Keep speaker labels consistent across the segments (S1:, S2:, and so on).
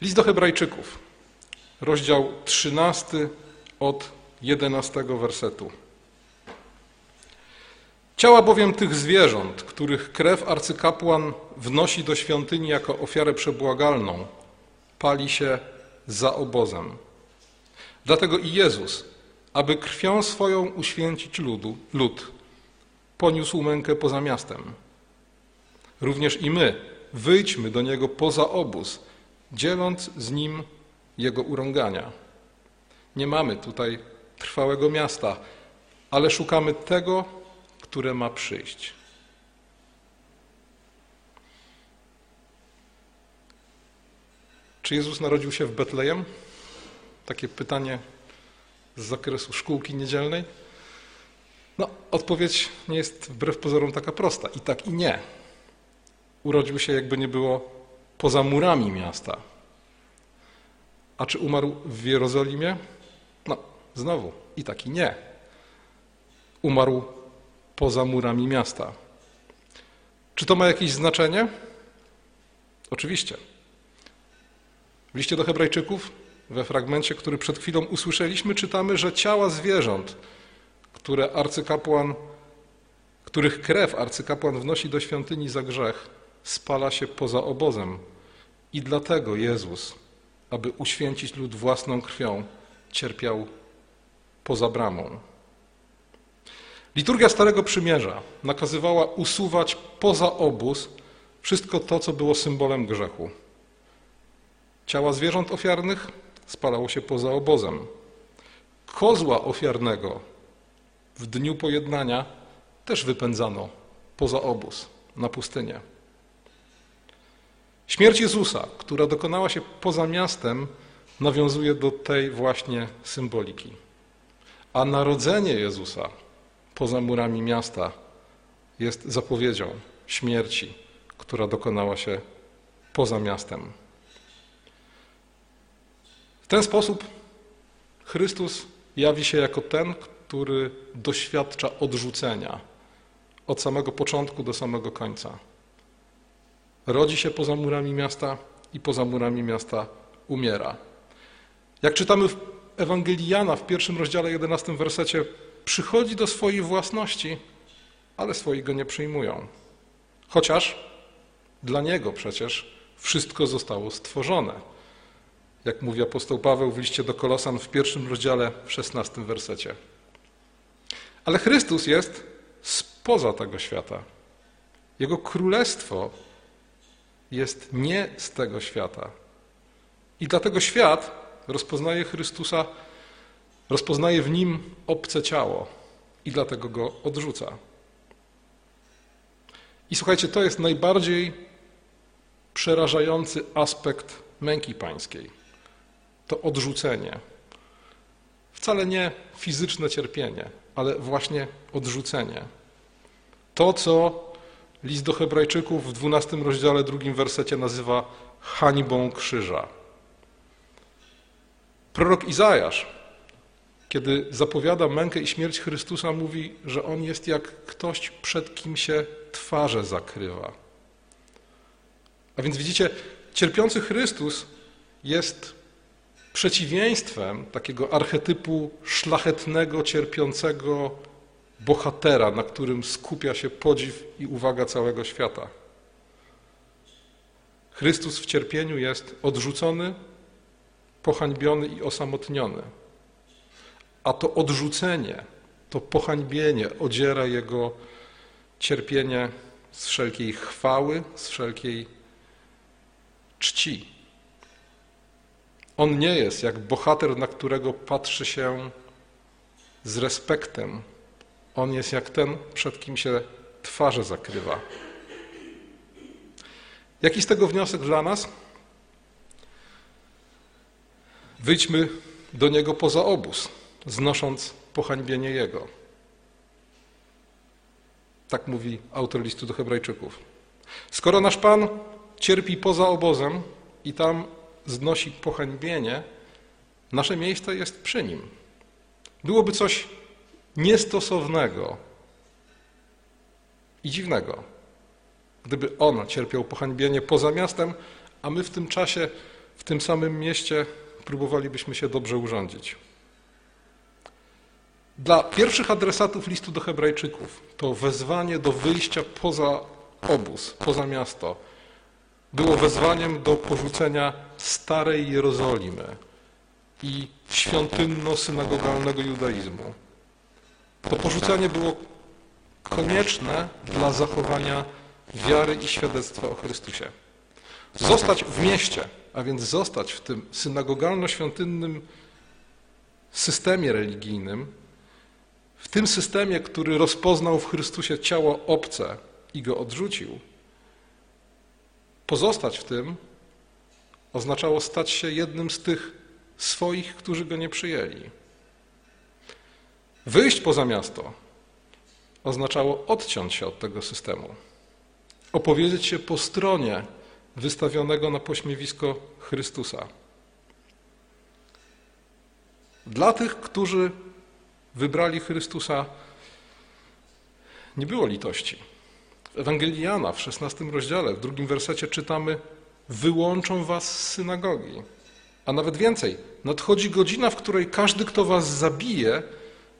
S1: List do Hebrajczyków, rozdział 13 od 11 wersetu. Ciała bowiem tych zwierząt, których krew arcykapłan wnosi do świątyni jako ofiarę przebłagalną, pali się za obozem. Dlatego i Jezus, aby krwią swoją uświęcić ludu, lud, poniósł mękę poza miastem. Również i my wyjdźmy do Niego poza obóz, dzieląc z Nim Jego urągania. Nie mamy tutaj trwałego miasta, ale szukamy tego, które ma przyjść. Czy Jezus narodził się w Betlejem? Takie pytanie z zakresu szkółki niedzielnej. No, odpowiedź nie jest wbrew pozorom taka prosta. I tak, i nie. Urodził się, jakby nie było, poza murami miasta. A czy umarł w Jerozolimie? No, znowu, i tak, i nie. Umarł poza murami miasta. Czy to ma jakieś znaczenie? Oczywiście. W liście do Hebrajczyków, we fragmencie, który przed chwilą usłyszeliśmy, czytamy, że ciała zwierząt, które arcykapłan, których krew arcykapłan wnosi do świątyni za grzech, spala się poza obozem. I dlatego Jezus, aby uświęcić lud własną krwią, cierpiał poza bramą. Liturgia Starego Przymierza nakazywała usuwać poza obóz wszystko to, co było symbolem grzechu. Ciała zwierząt ofiarnych spalało się poza obozem. Kozła ofiarnego w dniu pojednania też wypędzano poza obóz, na pustynię. Śmierć Jezusa, która dokonała się poza miastem, nawiązuje do tej właśnie symboliki. A narodzenie Jezusa poza murami miasta jest zapowiedzią śmierci, która dokonała się poza miastem. W ten sposób Chrystus jawi się jako ten, który doświadcza odrzucenia od samego początku do samego końca. Rodzi się poza murami miasta i poza murami miasta umiera. Jak czytamy w Ewangelii Jana w pierwszym rozdziale, 11 wersecie, przychodzi do swojej własności, ale swoi go nie przyjmują. Chociaż dla niego przecież wszystko zostało stworzone. Jak mówi apostoł Paweł w liście do Kolosan w pierwszym rozdziale, w szesnastym wersecie. Ale Chrystus jest spoza tego świata. Jego królestwo jest nie z tego świata. I dlatego świat rozpoznaje Chrystusa Rozpoznaje w nim obce ciało i dlatego go odrzuca. I słuchajcie, to jest najbardziej przerażający aspekt męki pańskiej. To odrzucenie. Wcale nie fizyczne cierpienie, ale właśnie odrzucenie. To, co list do Hebrajczyków w 12 rozdziale, drugim wersecie nazywa hańbą krzyża. Prorok Izajasz kiedy zapowiada mękę i śmierć Chrystusa, mówi, że On jest jak ktoś, przed kim się twarze zakrywa. A więc widzicie, cierpiący Chrystus jest przeciwieństwem takiego archetypu szlachetnego, cierpiącego bohatera, na którym skupia się podziw i uwaga całego świata. Chrystus w cierpieniu jest odrzucony, pohańbiony i osamotniony a to odrzucenie, to pohańbienie odziera jego cierpienie z wszelkiej chwały, z wszelkiej czci. On nie jest jak bohater, na którego patrzy się z respektem. On jest jak ten, przed kim się twarze zakrywa. Jaki z tego wniosek dla nas? Wyjdźmy do niego poza obóz znosząc pohańbienie Jego. Tak mówi autor listu do Hebrajczyków. Skoro nasz Pan cierpi poza obozem i tam znosi pohańbienie, nasze miejsce jest przy Nim. Byłoby coś niestosownego i dziwnego, gdyby On cierpiał pohańbienie poza miastem, a my w tym czasie w tym samym mieście próbowalibyśmy się dobrze urządzić. Dla pierwszych adresatów listu do Hebrajczyków to wezwanie do wyjścia poza obóz, poza miasto było wezwaniem do porzucenia starej Jerozolimy i świątynno-synagogalnego judaizmu. To porzucenie było konieczne dla zachowania wiary i świadectwa o Chrystusie. Zostać w mieście, a więc zostać w tym synagogalno-świątynnym systemie religijnym, w tym systemie, który rozpoznał w Chrystusie ciało obce i go odrzucił, pozostać w tym oznaczało stać się jednym z tych swoich, którzy go nie przyjęli. Wyjść poza miasto oznaczało odciąć się od tego systemu, opowiedzieć się po stronie wystawionego na pośmiewisko Chrystusa. Dla tych, którzy wybrali Chrystusa, nie było litości. W Ewangelii Jana w 16 rozdziale, w drugim wersecie czytamy: Wyłączą was z synagogi. A nawet więcej, nadchodzi godzina, w której każdy, kto was zabije,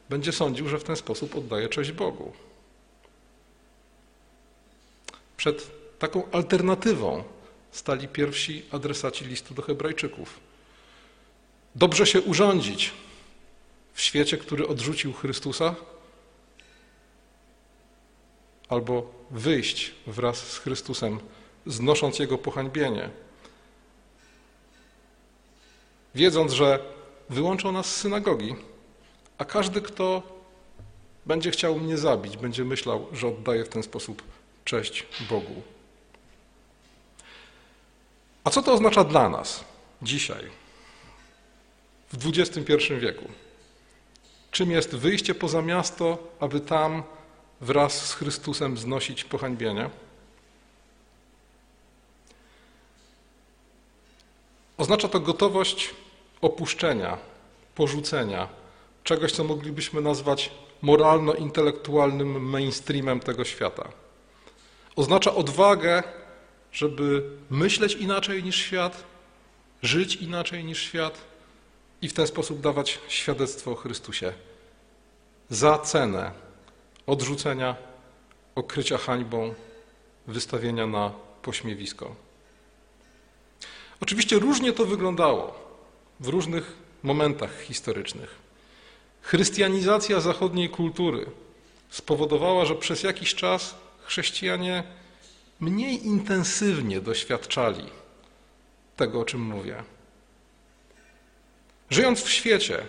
S1: będzie sądził, że w ten sposób oddaje cześć Bogu. Przed taką alternatywą stali pierwsi adresaci listu do Hebrajczyków. Dobrze się urządzić w świecie, który odrzucił Chrystusa, albo wyjść wraz z Chrystusem, znosząc Jego pohańbienie, wiedząc, że wyłączą nas z synagogi, a każdy, kto będzie chciał mnie zabić, będzie myślał, że oddaje w ten sposób cześć Bogu. A co to oznacza dla nas dzisiaj, w XXI wieku? Czym jest wyjście poza miasto, aby tam wraz z Chrystusem znosić pohańbienie? Oznacza to gotowość opuszczenia, porzucenia czegoś, co moglibyśmy nazwać moralno-intelektualnym mainstreamem tego świata. Oznacza odwagę, żeby myśleć inaczej niż świat, żyć inaczej niż świat i w ten sposób dawać świadectwo o Chrystusie za cenę odrzucenia, okrycia hańbą, wystawienia na pośmiewisko. Oczywiście różnie to wyglądało w różnych momentach historycznych. Chrystianizacja zachodniej kultury spowodowała, że przez jakiś czas chrześcijanie mniej intensywnie doświadczali tego, o czym mówię. Żyjąc w świecie,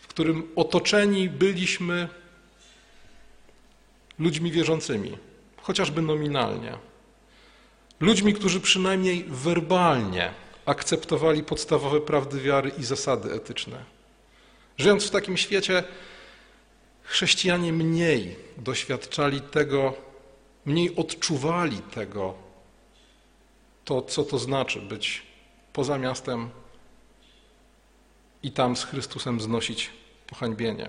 S1: w którym otoczeni byliśmy ludźmi wierzącymi, chociażby nominalnie, ludźmi, którzy przynajmniej werbalnie akceptowali podstawowe prawdy wiary i zasady etyczne. Żyjąc w takim świecie, chrześcijanie mniej doświadczali tego, mniej odczuwali tego, to co to znaczy być poza miastem i tam z Chrystusem znosić pohańbienie.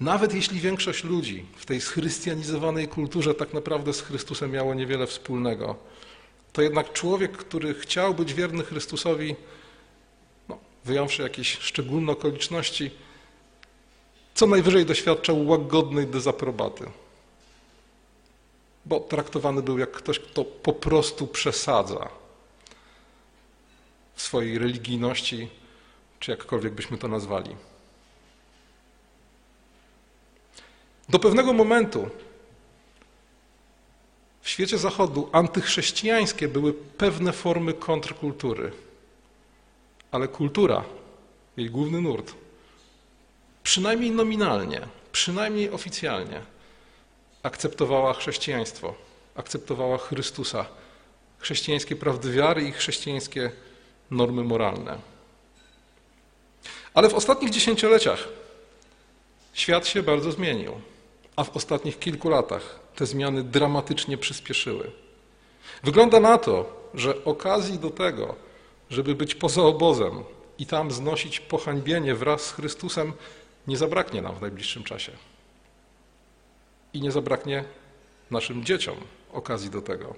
S1: Nawet jeśli większość ludzi w tej schrystianizowanej kulturze tak naprawdę z Chrystusem miało niewiele wspólnego, to jednak człowiek, który chciał być wierny Chrystusowi, wyjąwszy jakieś szczególne okoliczności, co najwyżej doświadczał łagodnej dezaprobaty. Bo traktowany był jak ktoś, kto po prostu przesadza w swojej religijności, czy jakkolwiek byśmy to nazwali. Do pewnego momentu w świecie Zachodu antychrześcijańskie były pewne formy kontrkultury, ale kultura, jej główny nurt, przynajmniej nominalnie, przynajmniej oficjalnie, akceptowała chrześcijaństwo, akceptowała Chrystusa, chrześcijańskie prawdy wiary i chrześcijańskie normy moralne. Ale w ostatnich dziesięcioleciach świat się bardzo zmienił, a w ostatnich kilku latach te zmiany dramatycznie przyspieszyły. Wygląda na to, że okazji do tego, żeby być poza obozem i tam znosić pohańbienie wraz z Chrystusem, nie zabraknie nam w najbliższym czasie. I nie zabraknie naszym dzieciom okazji do tego.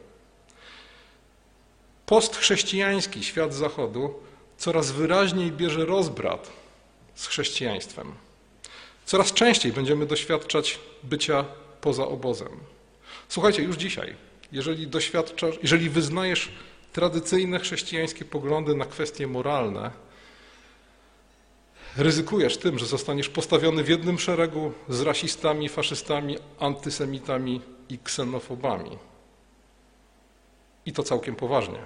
S1: postchrześcijański świat Zachodu coraz wyraźniej bierze rozbrat z chrześcijaństwem. Coraz częściej będziemy doświadczać bycia poza obozem. Słuchajcie, już dzisiaj, jeżeli doświadczasz, jeżeli wyznajesz tradycyjne chrześcijańskie poglądy na kwestie moralne, ryzykujesz tym, że zostaniesz postawiony w jednym szeregu z rasistami, faszystami, antysemitami i ksenofobami. I to całkiem poważnie.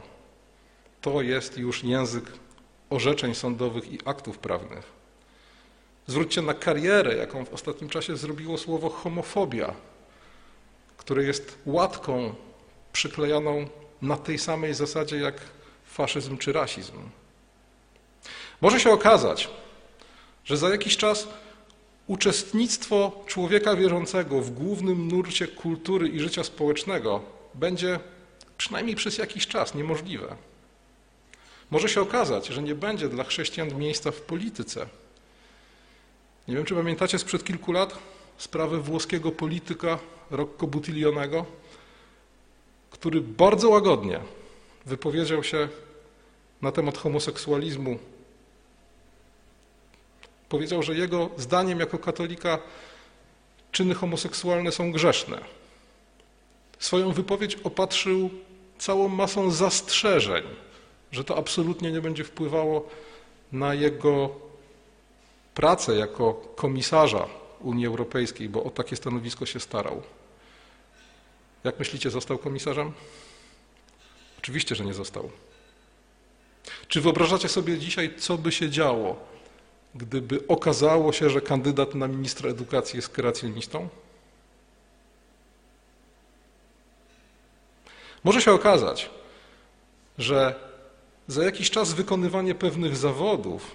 S1: To jest już język orzeczeń sądowych i aktów prawnych. Zwróćcie na karierę, jaką w ostatnim czasie zrobiło słowo homofobia, które jest łatką przyklejoną na tej samej zasadzie jak faszyzm czy rasizm. Może się okazać, że za jakiś czas uczestnictwo człowieka wierzącego w głównym nurcie kultury i życia społecznego będzie przynajmniej przez jakiś czas niemożliwe. Może się okazać, że nie będzie dla chrześcijan miejsca w polityce. Nie wiem, czy pamiętacie sprzed kilku lat sprawę włoskiego polityka Rocco Buttiglionego, który bardzo łagodnie wypowiedział się na temat homoseksualizmu. Powiedział, że jego zdaniem jako katolika czyny homoseksualne są grzeszne. Swoją wypowiedź opatrzył całą masą zastrzeżeń, że to absolutnie nie będzie wpływało na jego pracę jako komisarza Unii Europejskiej, bo o takie stanowisko się starał. Jak myślicie, został komisarzem? Oczywiście, że nie został. Czy wyobrażacie sobie dzisiaj, co by się działo, gdyby okazało się, że kandydat na ministra edukacji jest kreacjonistą? Może się okazać, że za jakiś czas wykonywanie pewnych zawodów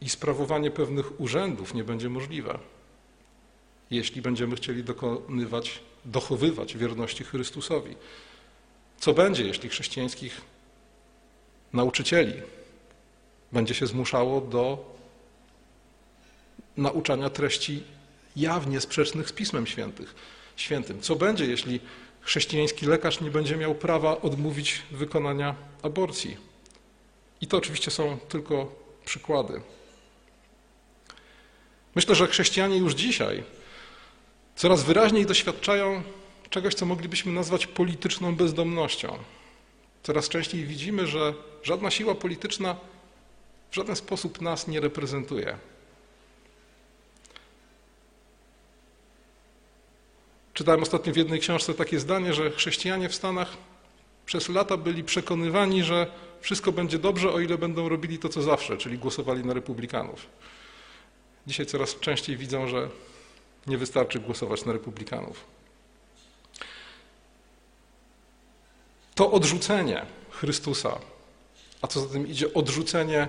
S1: i sprawowanie pewnych urzędów nie będzie możliwe, jeśli będziemy chcieli dokonywać, dochowywać wierności Chrystusowi. Co będzie, jeśli chrześcijańskich nauczycieli będzie się zmuszało do nauczania treści jawnie sprzecznych z Pismem Świętych, Świętym? Co będzie, jeśli chrześcijański lekarz nie będzie miał prawa odmówić wykonania aborcji? I to oczywiście są tylko przykłady. Myślę, że chrześcijanie już dzisiaj coraz wyraźniej doświadczają czegoś, co moglibyśmy nazwać polityczną bezdomnością. Coraz częściej widzimy, że żadna siła polityczna w żaden sposób nas nie reprezentuje. Czytałem ostatnio w jednej książce takie zdanie, że chrześcijanie w Stanach przez lata byli przekonywani, że wszystko będzie dobrze, o ile będą robili to, co zawsze, czyli głosowali na republikanów. Dzisiaj coraz częściej widzą, że nie wystarczy głosować na republikanów. To odrzucenie Chrystusa, a co za tym idzie, odrzucenie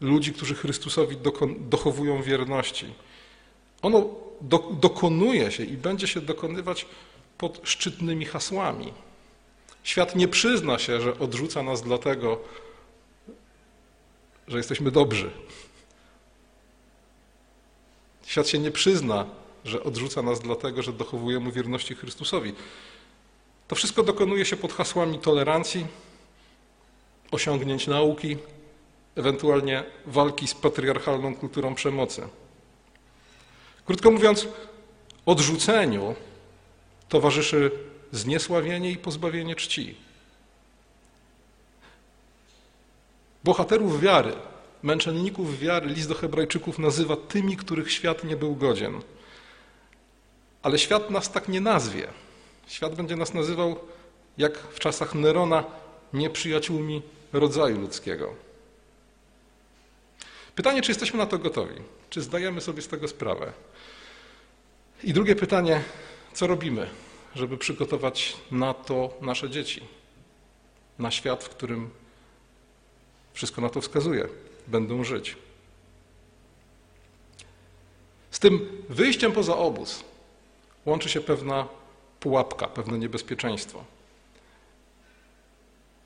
S1: ludzi, którzy Chrystusowi dochowują wierności, ono do, dokonuje się i będzie się dokonywać pod szczytnymi hasłami. Świat nie przyzna się, że odrzuca nas dlatego, że jesteśmy dobrzy. Świat się nie przyzna, że odrzuca nas dlatego, że dochowujemy wierności Chrystusowi. To wszystko dokonuje się pod hasłami tolerancji, osiągnięć nauki, ewentualnie walki z patriarchalną kulturą przemocy. Krótko mówiąc, odrzuceniu towarzyszy zniesławienie i pozbawienie czci. Bohaterów wiary, męczenników wiary, list do Hebrajczyków nazywa tymi, których świat nie był godzien. Ale świat nas tak nie nazwie. Świat będzie nas nazywał, jak w czasach Nerona, nieprzyjaciółmi rodzaju ludzkiego. Pytanie, czy jesteśmy na to gotowi? Czy zdajemy sobie z tego sprawę? I drugie pytanie, co robimy, żeby przygotować na to nasze dzieci, na świat, w którym wszystko na to wskazuje, będą żyć. Z tym wyjściem poza obóz łączy się pewna pułapka, pewne niebezpieczeństwo.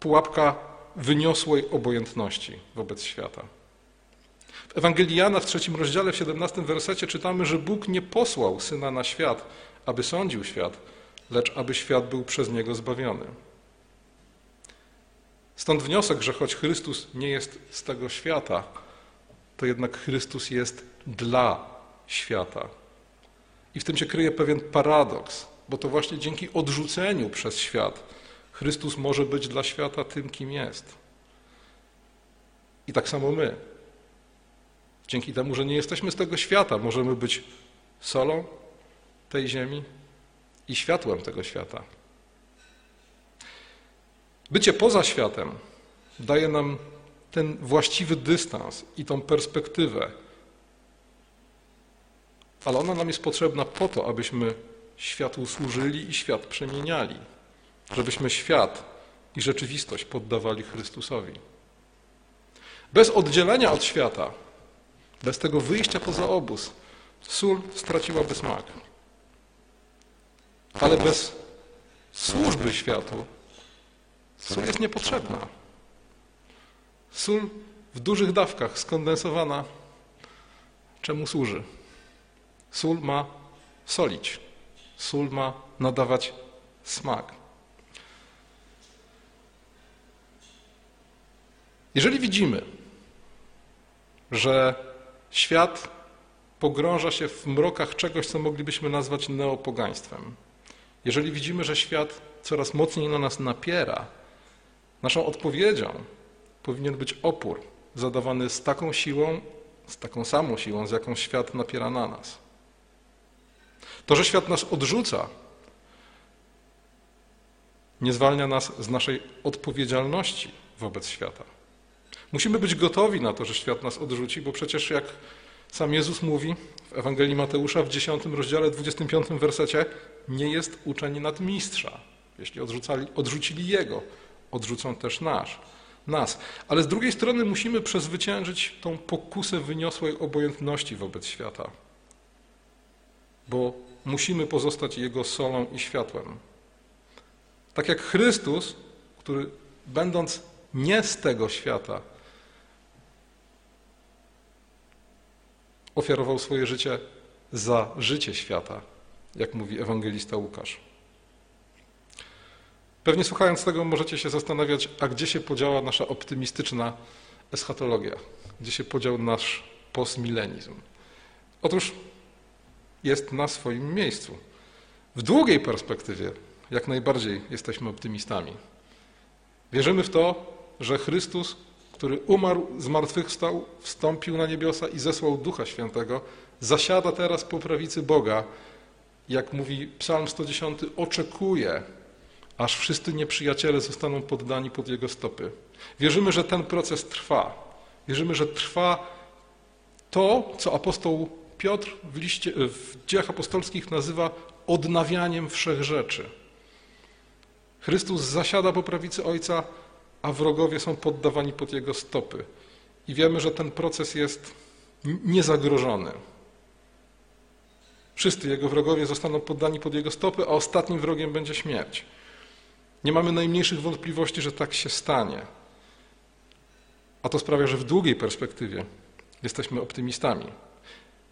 S1: Pułapka wyniosłej obojętności wobec świata. W Ewangelii Jana w trzecim rozdziale, w siedemnastym wersecie czytamy, że Bóg nie posłał Syna na świat, aby sądził świat, lecz aby świat był przez Niego zbawiony. Stąd wniosek, że choć Chrystus nie jest z tego świata, to jednak Chrystus jest dla świata. I w tym się kryje pewien paradoks, bo to właśnie dzięki odrzuceniu przez świat Chrystus może być dla świata tym, kim jest. I tak samo my. Dzięki temu, że nie jesteśmy z tego świata, możemy być solą tej ziemi i światłem tego świata. Bycie poza światem daje nam ten właściwy dystans i tą perspektywę, ale ona nam jest potrzebna po to, abyśmy światu służyli i świat przemieniali, żebyśmy świat i rzeczywistość poddawali Chrystusowi. Bez oddzielenia od świata, bez tego wyjścia poza obóz, sól straciłaby smak. Ale bez służby światu sól jest niepotrzebna. Sól w dużych dawkach, skondensowana, czemu służy? Sól ma solić. Sól ma nadawać smak. Jeżeli widzimy, że świat pogrąża się w mrokach czegoś, co moglibyśmy nazwać neopogaństwem, jeżeli widzimy, że świat coraz mocniej na nas napiera, naszą odpowiedzią powinien być opór zadawany z taką siłą, z taką samą siłą, z jaką świat napiera na nas. To, że świat nas odrzuca, nie zwalnia nas z naszej odpowiedzialności wobec świata. Musimy być gotowi na to, że świat nas odrzuci, bo przecież jak sam Jezus mówi w Ewangelii Mateusza w 10 rozdziale 25 wersecie, nie jest uczeń nadmistrza. Jeśli odrzucali, odrzucili Jego, odrzucą też nasz, nas. Ale z drugiej strony musimy przezwyciężyć tą pokusę wyniosłej obojętności wobec świata, bo musimy pozostać Jego solą i światłem. Tak jak Chrystus, który będąc nie z tego świata, ofiarował swoje życie za życie świata, jak mówi ewangelista Łukasz. Pewnie słuchając tego możecie się zastanawiać, a gdzie się podziała nasza optymistyczna eschatologia, gdzie się podział nasz postmilenizm. Otóż jest na swoim miejscu. W długiej perspektywie jak najbardziej jesteśmy optymistami. Wierzymy w to, że Chrystus, który umarł, zmartwychwstał, wstąpił na niebiosa i zesłał Ducha Świętego, zasiada teraz po prawicy Boga, jak mówi Psalm 110, oczekuje, aż wszyscy nieprzyjaciele zostaną poddani pod Jego stopy. Wierzymy, że ten proces trwa. Wierzymy, że trwa to, co apostoł Piotr w, liście, w dziejach apostolskich nazywa odnawianiem wszech rzeczy. Chrystus zasiada po prawicy Ojca, a wrogowie są poddawani pod Jego stopy. I wiemy, że ten proces jest niezagrożony. Wszyscy Jego wrogowie zostaną poddani pod Jego stopy, a ostatnim wrogiem będzie śmierć. Nie mamy najmniejszych wątpliwości, że tak się stanie. A to sprawia, że w długiej perspektywie jesteśmy optymistami.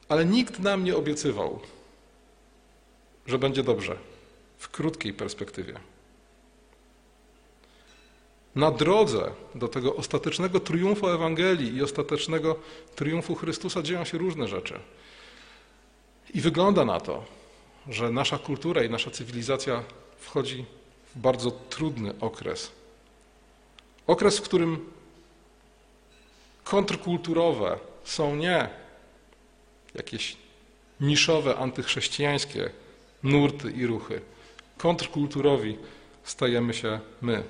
S1: Ale nikt nam nie obiecywał, że będzie dobrze w krótkiej perspektywie. Na drodze do tego ostatecznego triumfu Ewangelii i ostatecznego triumfu Chrystusa dzieją się różne rzeczy. I wygląda na to, że nasza kultura i nasza cywilizacja wchodzi bardzo trudny okres. Okres, w którym kontrkulturowe są nie jakieś niszowe, antychrześcijańskie nurty i ruchy. Kontrkulturowi stajemy się my.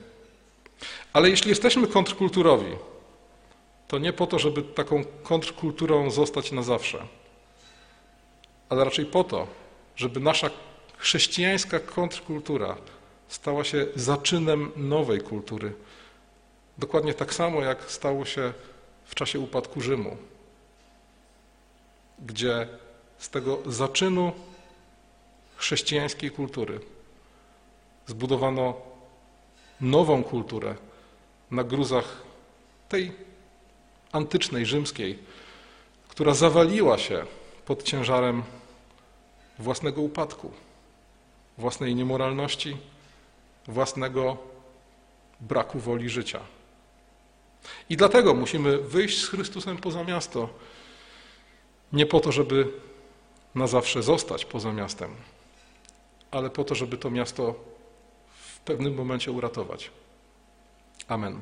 S1: Ale jeśli jesteśmy kontrkulturowi, to nie po to, żeby taką kontrkulturą zostać na zawsze, ale raczej po to, żeby nasza chrześcijańska kontrkultura stała się zaczynem nowej kultury. Dokładnie tak samo, jak stało się w czasie upadku Rzymu gdzie z tego zaczynu chrześcijańskiej kultury zbudowano nową kulturę na gruzach tej antycznej, rzymskiej, która zawaliła się pod ciężarem własnego upadku, własnej niemoralności, własnego braku woli życia. I dlatego musimy wyjść z Chrystusem poza miasto. Nie po to, żeby na zawsze zostać poza miastem, ale po to, żeby to miasto w pewnym momencie uratować. Amen.